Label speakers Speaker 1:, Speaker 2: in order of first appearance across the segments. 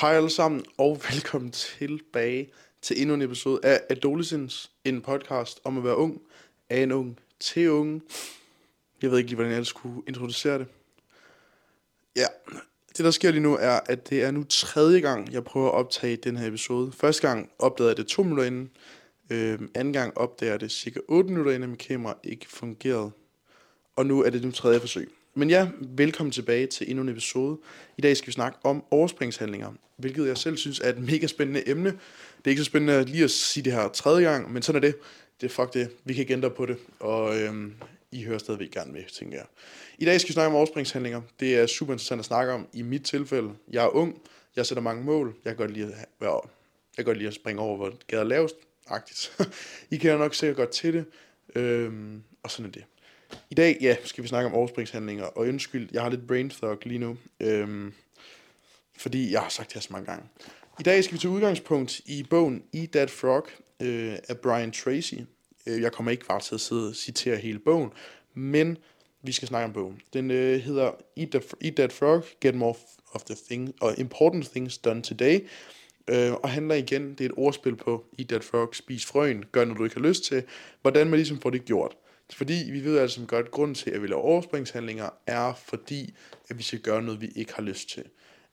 Speaker 1: Hej alle sammen, og velkommen tilbage til endnu en episode af Adolescence, en podcast om at være ung, af en ung til unge. Jeg ved ikke lige, hvordan jeg skulle introducere det. Ja, det der sker lige nu er, at det er nu tredje gang, jeg prøver at optage den her episode. Første gang opdagede jeg det to minutter inden. Øhm, anden gang opdagede jeg det cirka 8 minutter inden, mit kamera ikke fungerede. Og nu er det nu tredje forsøg. Men ja, velkommen tilbage til endnu en episode. I dag skal vi snakke om overspringshandlinger, hvilket jeg selv synes er et mega spændende emne. Det er ikke så spændende lige at sige det her tredje gang, men sådan er det. Det er fuck det. Vi kan ikke ændre på det, og øhm, I hører stadigvæk gerne med, tænker jeg. I dag skal vi snakke om overspringshandlinger. Det er super interessant at snakke om i mit tilfælde. Jeg er ung, jeg sætter mange mål, jeg kan godt lide at, være, jeg kan godt lide at springe over, hvor gader er lavest, agtigt. I kan nok sikkert godt til det, øhm, og sådan er det. I dag, ja, skal vi snakke om overspringshandlinger, og undskyld, jeg har lidt brain fog lige nu, øhm, fordi jeg har sagt det her så mange gange. I dag skal vi til udgangspunkt i bogen Eat That Frog øh, af Brian Tracy. Øh, jeg kommer ikke bare til at sidde og citere hele bogen, men vi skal snakke om bogen. Den øh, hedder Eat That, Eat That Frog, Get More of the Thing, og Important Things Done Today, øh, og handler igen, det er et ordspil på Eat That Frog, spis frøen, gør noget du ikke har lyst til, hvordan man ligesom får det gjort. Fordi vi ved altså godt, at grunden til, at vi laver overspringshandlinger, er fordi, at vi skal gøre noget, vi ikke har lyst til.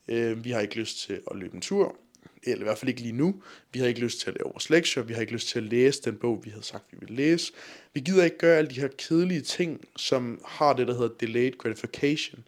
Speaker 1: Øh, vi har ikke lyst til at løbe en tur, eller i hvert fald ikke lige nu. Vi har ikke lyst til at lave vores lektier, vi har ikke lyst til at læse den bog, vi havde sagt, vi ville læse. Vi gider ikke gøre alle de her kedelige ting, som har det, der hedder delayed gratification.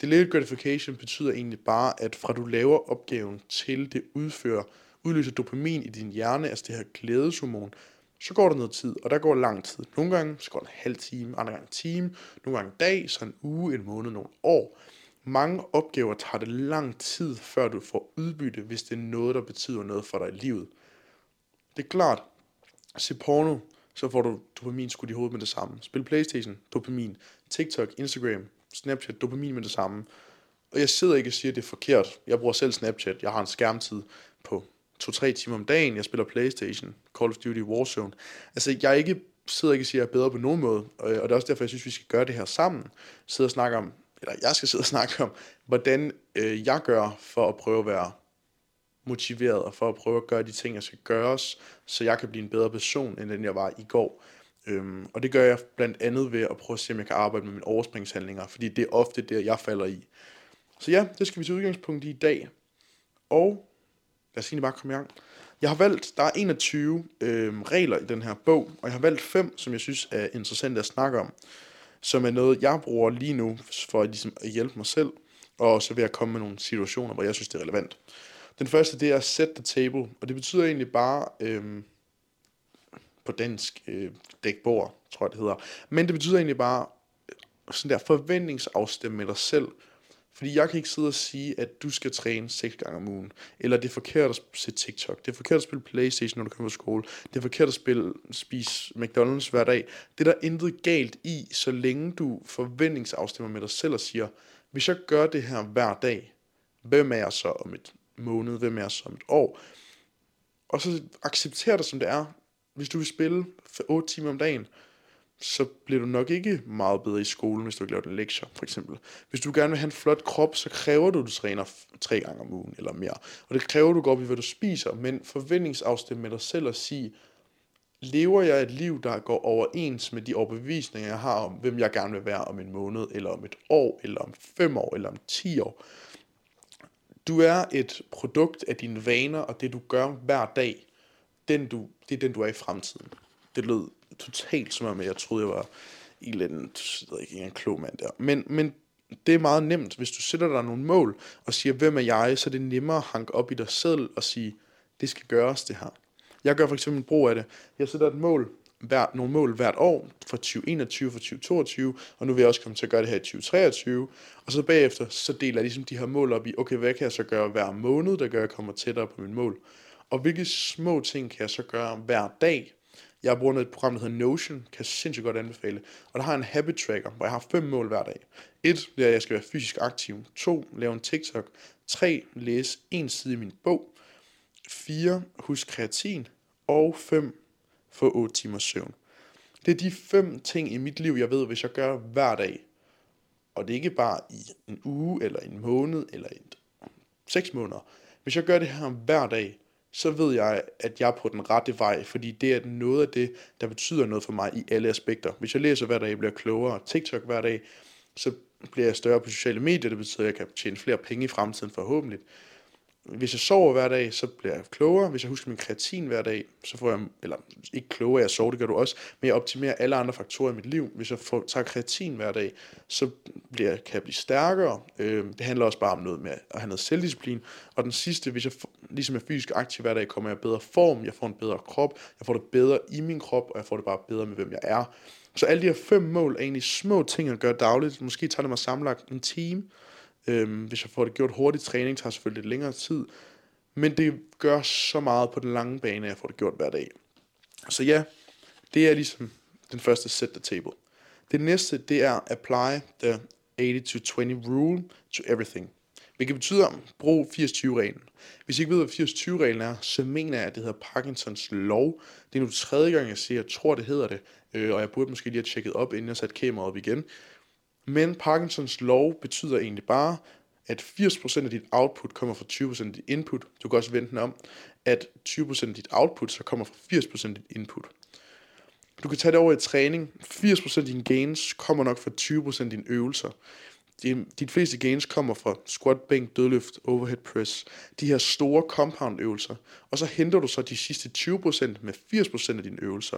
Speaker 1: Delayed gratification betyder egentlig bare, at fra du laver opgaven til det udfører, udløser dopamin i din hjerne, altså det her glædeshormon, så går der noget tid, og der går lang tid. Nogle gange så går det en halv time, andre gange en time, nogle gange en dag, så en uge, en måned, nogle år. Mange opgaver tager det lang tid, før du får udbytte, hvis det er noget, der betyder noget for dig i livet. Det er klart, se porno, så får du dopamin skudt i hovedet med det samme. Spil Playstation, dopamin. TikTok, Instagram, Snapchat, dopamin med det samme. Og jeg sidder ikke og siger, at det er forkert. Jeg bruger selv Snapchat. Jeg har en skærmtid på 2-3 timer om dagen, jeg spiller Playstation, Call of Duty, Warzone. Altså, jeg er ikke, sidder ikke og siger, at jeg er bedre på nogen måde, og det er også derfor, jeg synes, vi skal gøre det her sammen. Sidde og snakke om, eller jeg skal sidde og snakke om, hvordan øh, jeg gør for at prøve at være motiveret, og for at prøve at gøre de ting, jeg skal gøres, så jeg kan blive en bedre person, end den jeg var i går. Øhm, og det gør jeg blandt andet ved at prøve at se, om jeg kan arbejde med mine overspringshandlinger, fordi det er ofte det, jeg falder i. Så ja, det skal vi til udgangspunkt i i dag. Og lad os egentlig bare komme i gang. Jeg har valgt, der er 21 øh, regler i den her bog, og jeg har valgt fem, som jeg synes er interessante at snakke om, som er noget, jeg bruger lige nu for at, ligesom, at hjælpe mig selv, og så vil jeg komme med nogle situationer, hvor jeg synes, det er relevant. Den første, det er set the table, og det betyder egentlig bare, øh, på dansk, øh, dæk bord, tror jeg det hedder, men det betyder egentlig bare, sådan der forventningsafstemme med dig selv, fordi jeg kan ikke sidde og sige, at du skal træne seks gange om ugen. Eller det er forkert at se TikTok. Det er forkert at spille Playstation, når du kommer på skole. Det er forkert at spille, spise McDonald's hver dag. Det er der intet galt i, så længe du forventningsafstemmer med dig selv og siger, hvis jeg gør det her hver dag, hvem er jeg så om et måned, hvem er jeg så om et år? Og så accepter det, som det er. Hvis du vil spille 8 timer om dagen, så bliver du nok ikke meget bedre i skolen, hvis du ikke laver en lektier, for eksempel. Hvis du gerne vil have en flot krop, så kræver du, at du træner tre gange om ugen eller mere. Og det kræver, at du går op i, hvad du spiser, men forventningsafstemme med dig selv og sige, lever jeg et liv, der går overens med de overbevisninger, jeg har om, hvem jeg gerne vil være om en måned, eller om et år, eller om fem år, eller om ti år. Du er et produkt af dine vaner, og det du gør hver dag, den du, det er den, du er i fremtiden. Det lød totalt som om, jeg troede, jeg var en eller anden, jeg ved ikke, en klog mand der. Men, men det er meget nemt, hvis du sætter dig nogle mål og siger, hvem er jeg, så er det nemmere at hanke op i dig selv og sige, det skal gøres det her. Jeg gør for eksempel brug af det. Jeg sætter et mål, hver, nogle mål hvert år for 2021, for 2022, og nu vil jeg også komme til at gøre det her i 2023, og så bagefter, så deler jeg ligesom de her mål op i, okay, hvad kan jeg så gøre hver måned, der gør, at jeg kommer tættere på min mål, og hvilke små ting kan jeg så gøre hver dag, jeg bruger et program, der hedder Notion, kan jeg sindssygt godt anbefale. Og der har en habit tracker, hvor jeg har fem mål hver dag. Et, det er, at jeg skal være fysisk aktiv. To, lave en TikTok. Tre, læse en side i min bog. 4. Husk kreatin. Og 5. Få 8 timers søvn. Det er de fem ting i mit liv, jeg ved, hvis jeg gør hver dag. Og det er ikke bare i en uge, eller en måned, eller en seks måneder. Hvis jeg gør det her hver dag, så ved jeg, at jeg er på den rette vej, fordi det er noget af det, der betyder noget for mig i alle aspekter. Hvis jeg læser hver dag, bliver klogere, TikTok hver dag, så bliver jeg større på sociale medier, det betyder, at jeg kan tjene flere penge i fremtiden forhåbentlig. Hvis jeg sover hver dag, så bliver jeg klogere. Hvis jeg husker min kreatin hver dag, så får jeg, eller ikke klogere, jeg sover, det gør du også, men jeg optimerer alle andre faktorer i mit liv. Hvis jeg får, tager kreatin hver dag, så bliver, kan jeg blive stærkere. Øh, det handler også bare om noget med at have noget selvdisciplin. Og den sidste, hvis jeg ligesom er fysisk aktiv hver dag, kommer jeg i bedre form, jeg får en bedre krop, jeg får det bedre i min krop, og jeg får det bare bedre med, hvem jeg er. Så alle de her fem mål er egentlig små ting at gøre dagligt. Måske tager det mig sammenlagt en time, Øhm, hvis jeg får det gjort hurtigt, træning tager selvfølgelig lidt længere tid, men det gør så meget på den lange bane, at jeg får det gjort hver dag. Så ja, det er ligesom den første set the table. Det næste, det er apply the 80-20 rule to everything. Hvilket betyder, brug 80-20-reglen. Hvis I ikke ved, hvad 80-20-reglen er, så mener jeg, at det hedder Parkinsons lov. Det er nu tredje gang, jeg siger, jeg tror, det hedder det. Øh, og jeg burde måske lige have tjekket op, inden jeg satte kameraet op igen. Men Parkinsons lov betyder egentlig bare, at 80% af dit output kommer fra 20% af dit input. Du kan også vente den om, at 20% af dit output så kommer fra 80% af dit input. Du kan tage det over i træning. 80% af dine gains kommer nok fra 20% af dine øvelser. De, de fleste gains kommer fra squat, bænk, dødløft, overhead press. De her store compound øvelser. Og så henter du så de sidste 20% med 80% af dine øvelser,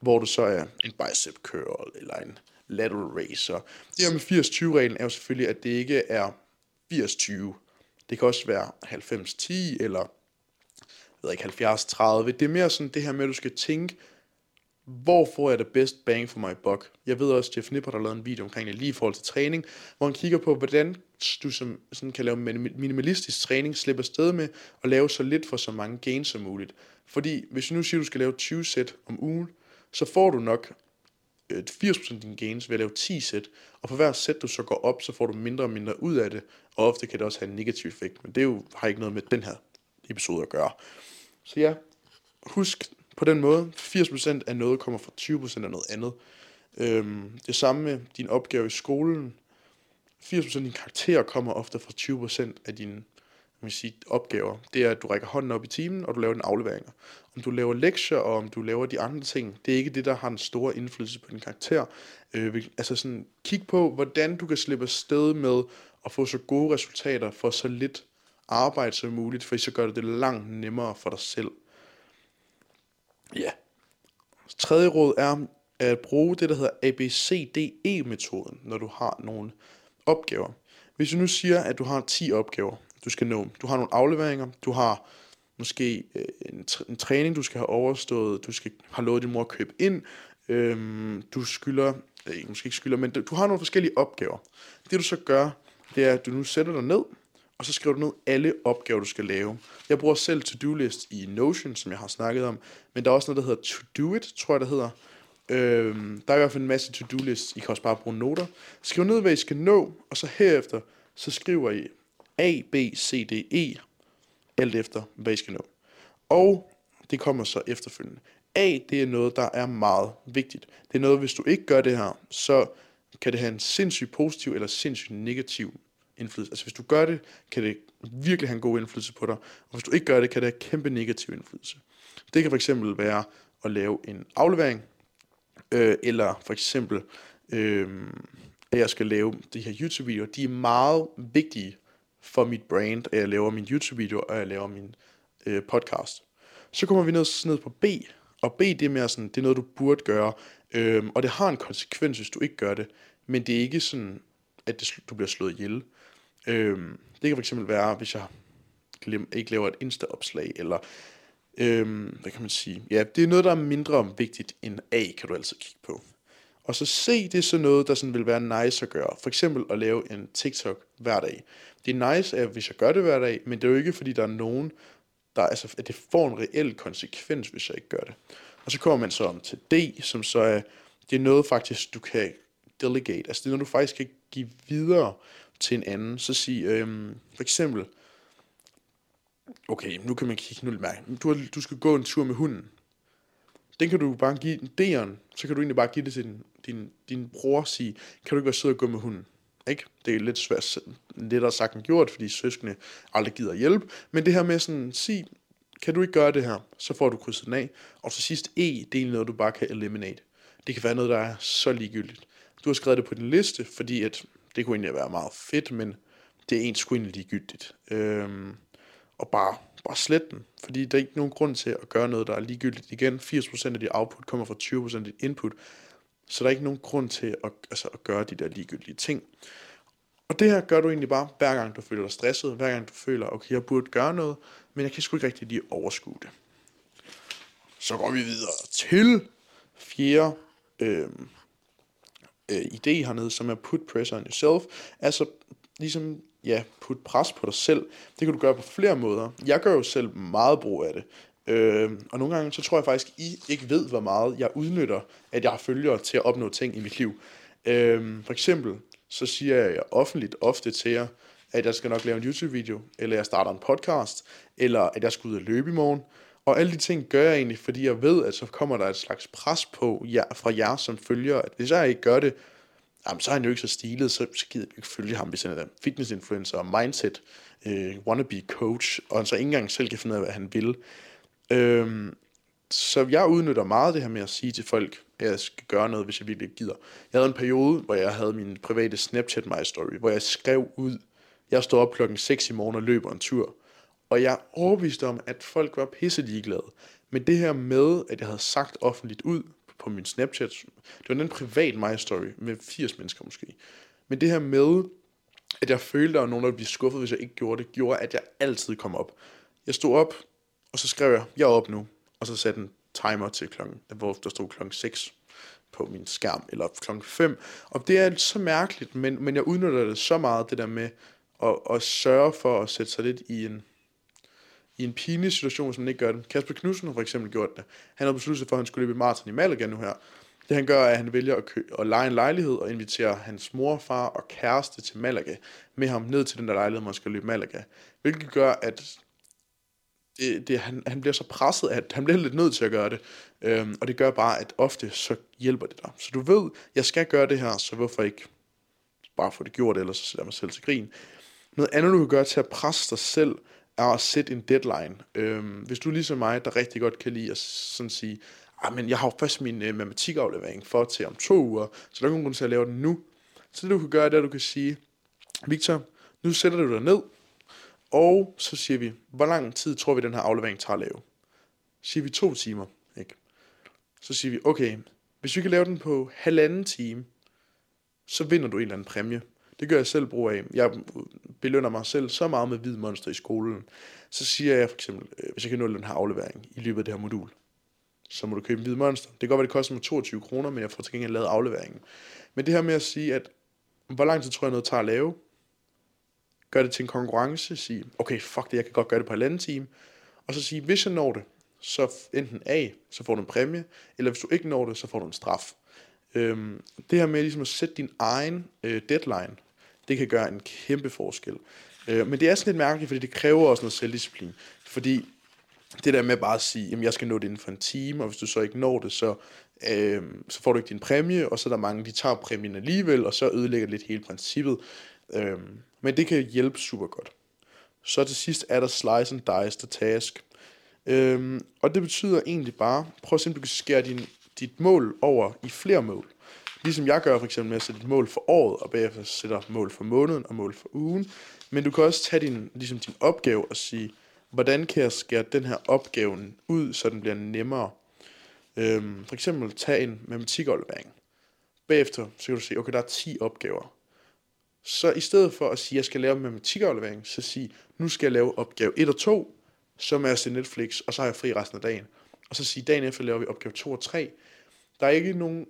Speaker 1: hvor du så er en bicep curl eller en lateral raise. Så det her med 80-20-reglen er jo selvfølgelig, at det ikke er 80-20. Det kan også være 90-10 eller jeg ved ikke, 70-30. Det er mere sådan det her med, at du skal tænke, hvor får jeg det bedst bang for my buck? Jeg ved også, at Jeff Nipper har lavet en video omkring det lige i forhold til træning, hvor han kigger på, hvordan du som, sådan kan lave minimalistisk træning, slippe sted med at lave så lidt for så mange gains som muligt. Fordi hvis du nu siger, at du skal lave 20 sæt om ugen, så får du nok Øh, 80% af dine gains ved at lave 10 sæt, og for hver sæt du så går op, så får du mindre og mindre ud af det, og ofte kan det også have en negativ effekt, men det er jo, har ikke noget med den her episode at gøre. Så ja, husk på den måde, 80% af noget kommer fra 20% af noget andet. Øhm, det samme med din opgave i skolen. 80% af dine karakterer kommer ofte fra 20% af dine man sige, opgaver, det er, at du rækker hånden op i timen, og du laver dine afleveringer. Om du laver lektier, og om du laver de andre ting, det er ikke det, der har en stor indflydelse på din karakter. Øh, altså sådan, kig på, hvordan du kan slippe sted med at få så gode resultater for så lidt arbejde som muligt, for så gør det det langt nemmere for dig selv. Ja. Tredje råd er at bruge det, der hedder ABCDE-metoden, når du har nogle opgaver. Hvis du nu siger, at du har 10 opgaver, du skal nå. Du har nogle afleveringer, du har måske øh, en, en træning, du skal have overstået, du skal have lovet din mor at købe ind, øhm, du skylder, øh, måske ikke skylder, men du har nogle forskellige opgaver. Det du så gør, det er, at du nu sætter dig ned, og så skriver du ned alle opgaver, du skal lave. Jeg bruger selv to-do-list i Notion, som jeg har snakket om, men der er også noget, der hedder to-do-it, tror jeg, det hedder. Øhm, der er i hvert fald en masse to-do-lists. I kan også bare bruge noter. Skriv ned, hvad I skal nå, og så herefter, så skriver I, A, B, C, D, E, alt efter, hvad I skal nå. Og det kommer så efterfølgende. A, det er noget, der er meget vigtigt. Det er noget, hvis du ikke gør det her, så kan det have en sindssygt positiv eller sindssygt negativ indflydelse. Altså hvis du gør det, kan det virkelig have en god indflydelse på dig, og hvis du ikke gør det, kan det have kæmpe negativ indflydelse. Det kan for eksempel være at lave en aflevering, øh, eller for eksempel, øh, at jeg skal lave de her YouTube-videoer. De er meget vigtige for mit brand, at jeg laver min YouTube-video, og jeg laver min øh, podcast. Så kommer vi ned, ned på B, og B det er mere sådan, det er noget, du burde gøre, øhm, og det har en konsekvens, hvis du ikke gør det, men det er ikke sådan, at det, du bliver slået ihjel. Øhm, det kan fx være, hvis jeg glem, ikke laver et Insta-opslag, eller øhm, hvad kan man sige, ja, det er noget, der er mindre vigtigt end A, kan du altid kigge på. Og så se det så noget, der sådan vil være nice at gøre. For eksempel at lave en TikTok hver dag. Det er nice, at hvis jeg gør det hver dag, men det er jo ikke, fordi der er nogen, der, altså, at det får en reel konsekvens, hvis jeg ikke gør det. Og så kommer man så om til D, som så er, det er noget faktisk, du kan delegate. Altså det er noget, du faktisk kan give videre til en anden. Så sig, øhm, for eksempel, okay, nu kan man kigge nu mærke. Du, har, du skal gå en tur med hunden. Den kan du bare give D'eren, så kan du egentlig bare give det til din, din, din bror og sige, kan du ikke være sød og gå med hunden? Ikke? Det er lidt svært, lettere sagt end gjort, fordi søskende aldrig gider hjælpe. Men det her med sådan, sig, kan du ikke gøre det her, så får du krydset den af. Og til sidst E, det er noget, du bare kan eliminate. Det kan være noget, der er så ligegyldigt. Du har skrevet det på din liste, fordi at det kunne egentlig være meget fedt, men det er ens egentlig ligegyldigt. Øhm, og bare, bare slet den, fordi der er ikke nogen grund til at gøre noget, der er ligegyldigt. Igen, 80% af dit output kommer fra 20% af dit input, så der er ikke nogen grund til at, altså, at gøre de der ligegyldige ting. Og det her gør du egentlig bare, hver gang du føler dig stresset, hver gang du føler, okay, jeg burde gøre noget, men jeg kan sgu ikke rigtig lige overskue det. Så går vi videre til fjerde øh, øh, idé hernede, som er put pressure on yourself. Altså ligesom, ja, put pres på dig selv. Det kan du gøre på flere måder. Jeg gør jo selv meget brug af det. Øh, og nogle gange, så tror jeg faktisk, I ikke ved, hvor meget jeg udnytter, at jeg har følgere til at opnå ting i mit liv. Øh, for eksempel, så siger jeg offentligt ofte til jer, at jeg skal nok lave en YouTube-video, eller jeg starter en podcast, eller at jeg skal ud og løbe i morgen. Og alle de ting gør jeg egentlig, fordi jeg ved, at så kommer der et slags pres på jer, fra jer som følger, at hvis jeg ikke gør det, jamen, så er han jo ikke så stilet, så, så gider vi ikke følge ham, hvis han er fitness-influencer, mindset, øh, wannabe coach, og han så ikke engang selv kan finde ud af, hvad han vil. Øhm, så jeg udnytter meget det her med at sige til folk, at jeg skal gøre noget, hvis jeg virkelig ikke gider. Jeg havde en periode, hvor jeg havde min private Snapchat My Story, hvor jeg skrev ud, jeg står op klokken 6 i morgen og løber en tur. Og jeg er om, at folk var pisse ligeglade. Men det her med, at jeg havde sagt offentligt ud på min Snapchat, det var en privat My Story med 80 mennesker måske. Men det her med, at jeg følte, at der var nogen, der ville blive skuffet, hvis jeg ikke gjorde det, gjorde, at jeg altid kom op. Jeg stod op, og så skrev jeg, jeg er op nu. Og så satte en timer til klokken, hvor der stod klokken 6 på min skærm, eller klokken 5. Og det er så mærkeligt, men, men jeg udnytter det så meget, det der med at, at sørge for at sætte sig lidt i en, i en pinlig situation, hvis man ikke gør det. Kasper Knudsen har for eksempel gjort det. Han har besluttet sig for, at han skulle løbe i maraton i Malaga nu her. Det han gør, er, at han vælger at, kø- at lege en lejlighed og invitere hans mor, far og kæreste til Malaga med ham ned til den der lejlighed, man skal løbe Malaga. Hvilket gør, at det, det, han, han bliver så presset, at han bliver lidt nødt til at gøre det. Øhm, og det gør bare, at ofte så hjælper det dig. Så du ved, jeg skal gøre det her, så hvorfor ikke bare få det gjort, ellers så sætter jeg mig selv til grin. Noget andet, du kan gøre til at presse dig selv, er at sætte en deadline. Øhm, hvis du ligesom mig, der rigtig godt kan lide at sådan sige, ah, men jeg har jo først min øh, matematikaflevering for til om to uger, så der er nogen grund til at lave den nu. Så det du kan gøre, det er, at du kan sige, Victor, nu sætter du dig ned, og så siger vi, hvor lang tid tror vi, den her aflevering tager at lave? Så siger vi to timer, ikke? Så siger vi, okay, hvis vi kan lave den på halvanden time, så vinder du en eller anden præmie. Det gør jeg selv brug af. Jeg belønner mig selv så meget med hvid monster i skolen. Så siger jeg for eksempel, øh, hvis jeg kan nå den her aflevering i løbet af det her modul, så må du købe en hvid monster. Det kan godt være, det koster mig 22 kroner, men jeg får til gengæld lavet afleveringen. Men det her med at sige, at hvor lang tid tror jeg noget tager at lave, gør det til en konkurrence, sige, okay, fuck det, jeg kan godt gøre det på en anden time, og så sige, hvis jeg når det, så enten A, så får du en præmie, eller hvis du ikke når det, så får du en straf. Øhm, det her med ligesom at sætte din egen øh, deadline, det kan gøre en kæmpe forskel. Øh, men det er sådan lidt mærkeligt, fordi det kræver også noget selvdisciplin. Fordi det der med bare at sige, at jeg skal nå det inden for en time, og hvis du så ikke når det, så, øh, så får du ikke din præmie, og så er der mange, de tager præmien alligevel, og så ødelægger det lidt hele princippet. Øh, men det kan hjælpe super godt. Så til sidst er der slice and dice the task. Øhm, og det betyder egentlig bare, prøv at se, om du kan skære din, dit mål over i flere mål. Ligesom jeg gør for eksempel med at sætte et mål for året, og bagefter sætter mål for måneden og mål for ugen. Men du kan også tage din, ligesom din opgave og sige, hvordan kan jeg skære den her opgaven ud, så den bliver nemmere. Øhm, for eksempel tage en matematikaflevering. Bagefter så kan du se, okay, der er 10 opgaver. Så i stedet for at sige, at jeg skal lave en matematikaflevering, så sige, nu skal jeg lave opgave 1 og 2, som er se Netflix, og så har jeg fri resten af dagen. Og så sige, dagen efter laver vi opgave 2 og 3. Der er ikke nogen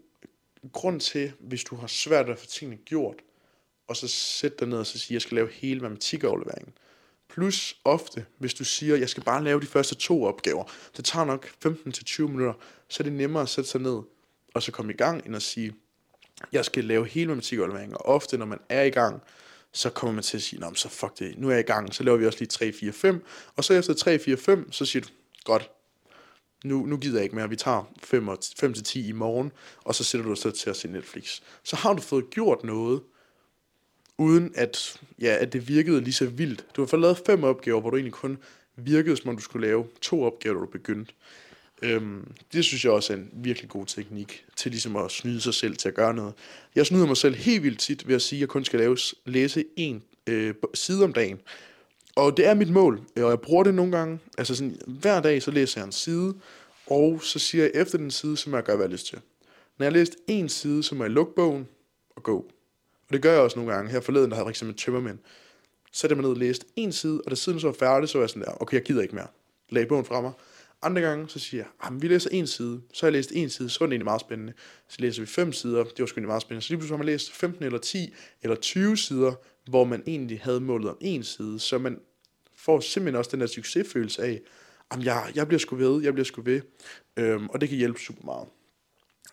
Speaker 1: grund til, hvis du har svært ved at få tingene gjort, og så sætte dig ned og så sige, jeg skal lave hele matematikafleveringen. Plus ofte, hvis du siger, jeg skal bare lave de første to opgaver, det tager nok 15-20 minutter, så er det nemmere at sætte sig ned, og så komme i gang, end at sige, jeg skal lave hele matematikafleveringen, og ofte når man er i gang, så kommer man til at sige, Nå, så fuck det, nu er jeg i gang, så laver vi også lige 3, 4, 5, og så efter 3, 4, 5, så siger du, godt, nu, nu gider jeg ikke mere, vi tager 5 til 10 i morgen, og så sætter du dig så til at se Netflix. Så har du fået gjort noget, uden at, ja, at det virkede lige så vildt. Du har fået lavet fem opgaver, hvor du egentlig kun virkede, som om du skulle lave to opgaver, da du begyndte. Øhm, det synes jeg også er en virkelig god teknik til ligesom at snyde sig selv til at gøre noget. Jeg snyder mig selv helt vildt tit ved at sige, at jeg kun skal laves, læse en øh, side om dagen. Og det er mit mål, øh, og jeg bruger det nogle gange. Altså sådan, hver dag så læser jeg en side, og så siger jeg efter den side, så må jeg gøre, hvad jeg har lyst til. Når jeg har læst en side, så må jeg lukke bogen og gå. Og det gør jeg også nogle gange. Her forleden, der havde jeg for eksempel tømmermænd. Så jeg det man ned og læste en side, og da siden så var færdig, så var jeg sådan der, okay, jeg gider ikke mere. Lag bogen fra mig. Andre gange, så siger jeg, ah, vi læser en side. Så har jeg læst en side, så var det egentlig meget spændende. Så læser vi fem sider, det var sgu egentlig meget spændende. Så lige pludselig har man læst 15 eller 10 eller 20 sider, hvor man egentlig havde målet om en side. Så man får simpelthen også den der succesfølelse af, at jeg, jeg bliver sgu ved, jeg bliver sgu ved. Øhm, og det kan hjælpe super meget.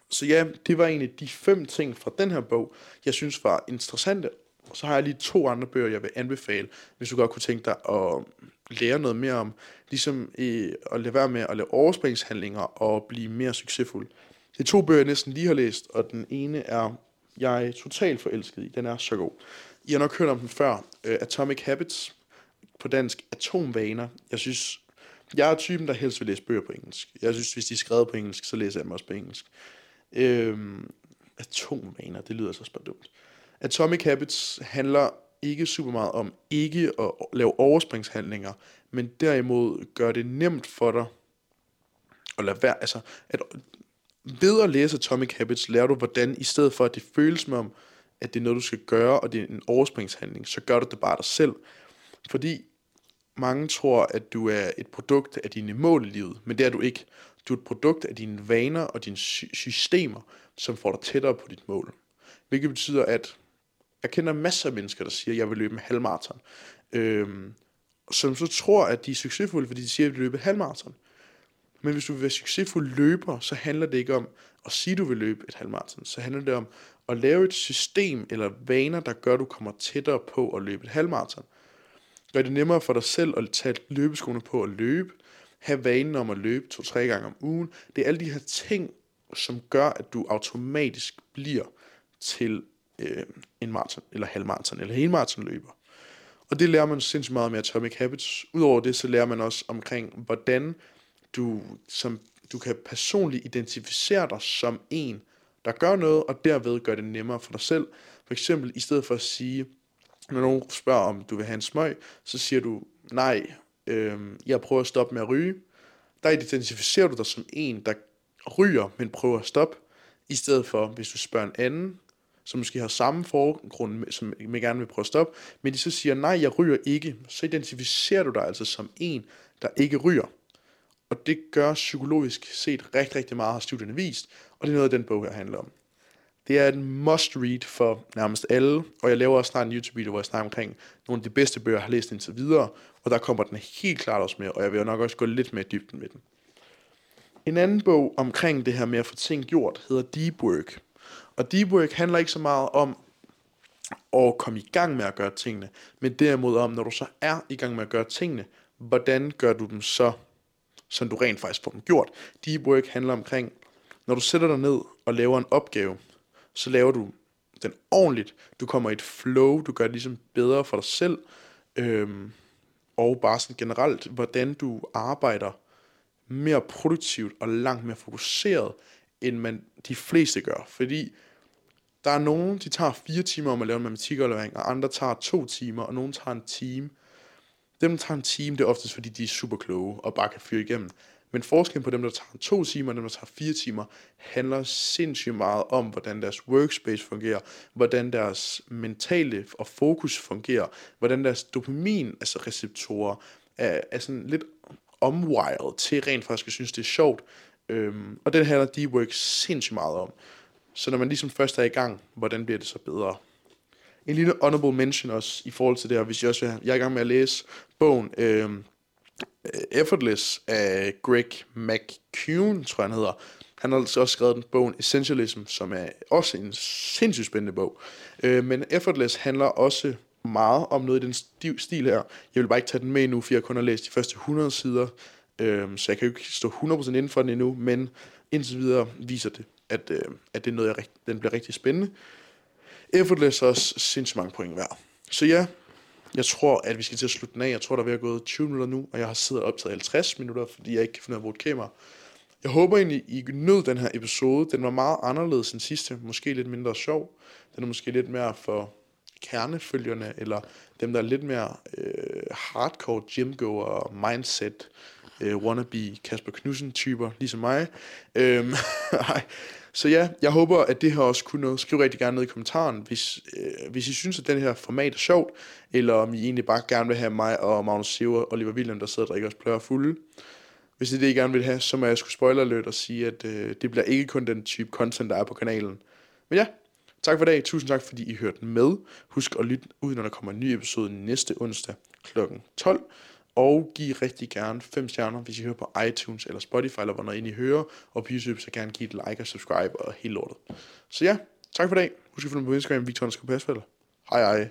Speaker 1: Så ja, det var egentlig de fem ting fra den her bog, jeg synes var interessante. Og så har jeg lige to andre bøger, jeg vil anbefale, hvis du godt kunne tænke dig at lære noget mere om, ligesom øh, at lade være med at lave overspringshandlinger og blive mere succesfuld. Det er to bøger, jeg næsten lige har læst, og den ene er jeg er totalt forelsket i. Den er så god. I har nok hørt om den før. Uh, Atomic Habits. På dansk Atomvaner. Jeg synes, jeg er typen, der helst vil læse bøger på engelsk. Jeg synes, hvis de er skrevet på engelsk, så læser jeg dem også på engelsk. Øhm, atomvaner, det lyder så bare dumt. Atomic Habits handler ikke super meget om ikke at lave overspringshandlinger, men derimod gør det nemt for dig at lade være, altså, at ved at læse Atomic Habits, lærer du, hvordan i stedet for, at det føles som om, at det er noget, du skal gøre, og det er en overspringshandling, så gør du det bare dig selv. Fordi mange tror, at du er et produkt af dine mål i livet, men det er du ikke. Du er et produkt af dine vaner og dine systemer, som får dig tættere på dit mål. Hvilket betyder, at jeg kender masser af mennesker, der siger, at jeg vil løbe en halvmarathon. Øhm, som så tror, at de er succesfulde, fordi de siger, at de vil løbe halvmarathon. Men hvis du vil være succesfuld løber, så handler det ikke om at sige, at du vil løbe et halvmarathon. Så handler det om at lave et system eller vaner, der gør, at du kommer tættere på at løbe et halvmarathon. Gør det nemmere for dig selv at tage løbeskoene på at løbe. Have vanen om at løbe to-tre gange om ugen. Det er alle de her ting, som gør, at du automatisk bliver til øh, en maraton, eller halvmaraton, eller helmaratonløber. Og det lærer man sindssygt meget med Atomic Habits. Udover det, så lærer man også omkring, hvordan du, som, du kan personligt identificere dig som en, der gør noget, og derved gør det nemmere for dig selv. For eksempel, i stedet for at sige, når nogen spørger, om du vil have en smøg, så siger du, nej, øh, jeg prøver at stoppe med at ryge. Der identificerer du dig som en, der ryger, men prøver at stoppe. I stedet for, hvis du spørger en anden, som måske har samme forgrund, som man gerne vil prøve at stoppe, men de så siger, nej, jeg ryger ikke, så identificerer du dig altså som en, der ikke ryger. Og det gør psykologisk set rigtig, rigtig meget, har studierne vist, og det er noget, den bog her handler om. Det er en must-read for nærmest alle, og jeg laver også snart en YouTube-video, hvor jeg snakker omkring nogle af de bedste bøger, jeg har læst indtil videre, og der kommer den helt klart også med, og jeg vil nok også gå lidt mere i dybden med den. En anden bog omkring det her med at få ting gjort hedder Deep Work. Og Deep Work handler ikke så meget om at komme i gang med at gøre tingene, men derimod om, når du så er i gang med at gøre tingene, hvordan gør du dem så, så du rent faktisk får dem gjort. Deep Work handler omkring, når du sætter dig ned og laver en opgave, så laver du den ordentligt. Du kommer i et flow, du gør det ligesom bedre for dig selv, øhm, og bare sådan generelt, hvordan du arbejder mere produktivt og langt mere fokuseret, end man de fleste gør. Fordi der er nogen, de tager fire timer om at lave en matematikaflevering, og andre tager to timer, og nogen tager en time. Dem, der tager en time, det er oftest, fordi de er super kloge og bare kan fyre igennem. Men forskellen på dem, der tager to timer og dem, der tager fire timer, handler sindssygt meget om, hvordan deres workspace fungerer, hvordan deres mentale og fokus fungerer, hvordan deres dopamin, altså receptorer, er, er sådan lidt omwired til rent faktisk at synes, det er sjovt. Øhm, og den handler deep work sindssygt meget om. Så når man ligesom først er i gang, hvordan bliver det så bedre? En lille honorable mention også i forhold til det her, hvis jeg også vil, jeg er i gang med at læse bogen øhm, Øh, Effortless af Greg McCune, tror jeg han hedder. Han har altså også skrevet den bogen Essentialism, som er også en sindssygt spændende bog. Øh, men Effortless handler også meget om noget i den stil her. Jeg vil bare ikke tage den med nu, for jeg kun har læst de første 100 sider, øh, så jeg kan jo ikke stå 100% inden for den endnu, men indtil videre viser det, at, øh, at det er noget, jeg, den bliver rigtig spændende. Effortless er også sindssygt mange point værd. så ja, jeg tror, at vi skal til at slutte den af. Jeg tror, der er ved at gå 20 minutter nu, og jeg har siddet og optaget 50 minutter, fordi jeg ikke kan finde ud af at bruge et kamera. Jeg håber egentlig, I nød den her episode. Den var meget anderledes end sidste. Måske lidt mindre sjov. Den er måske lidt mere for kernefølgerne, eller dem, der er lidt mere øh, hardcore gymgoer, mindset, øh, wannabe Kasper Knudsen typer, ligesom mig. Øhm, så ja, jeg håber, at det her også kunne noget. Skriv rigtig gerne ned i kommentaren, hvis, øh, hvis I synes, at den her format er sjovt, eller om I egentlig bare gerne vil have mig og Magnus Sever og Oliver William, der sidder og drikker os pløjer fulde. Hvis det er det, I gerne vil have, så må jeg skulle spoiler lidt og sige, at øh, det bliver ikke kun den type content, der er på kanalen. Men ja, tak for i dag. Tusind tak, fordi I hørte med. Husk at lytte ud, når der kommer en ny episode næste onsdag kl. 12. Og giv rigtig gerne 5 stjerner, hvis I hører på iTunes eller Spotify, eller hvor I hører. Og på YouTube, så gerne give et like og subscribe og helt lortet. Så ja, tak for i dag. Husk at følge mig på Instagram, Victor Pasfælder. Hej hej.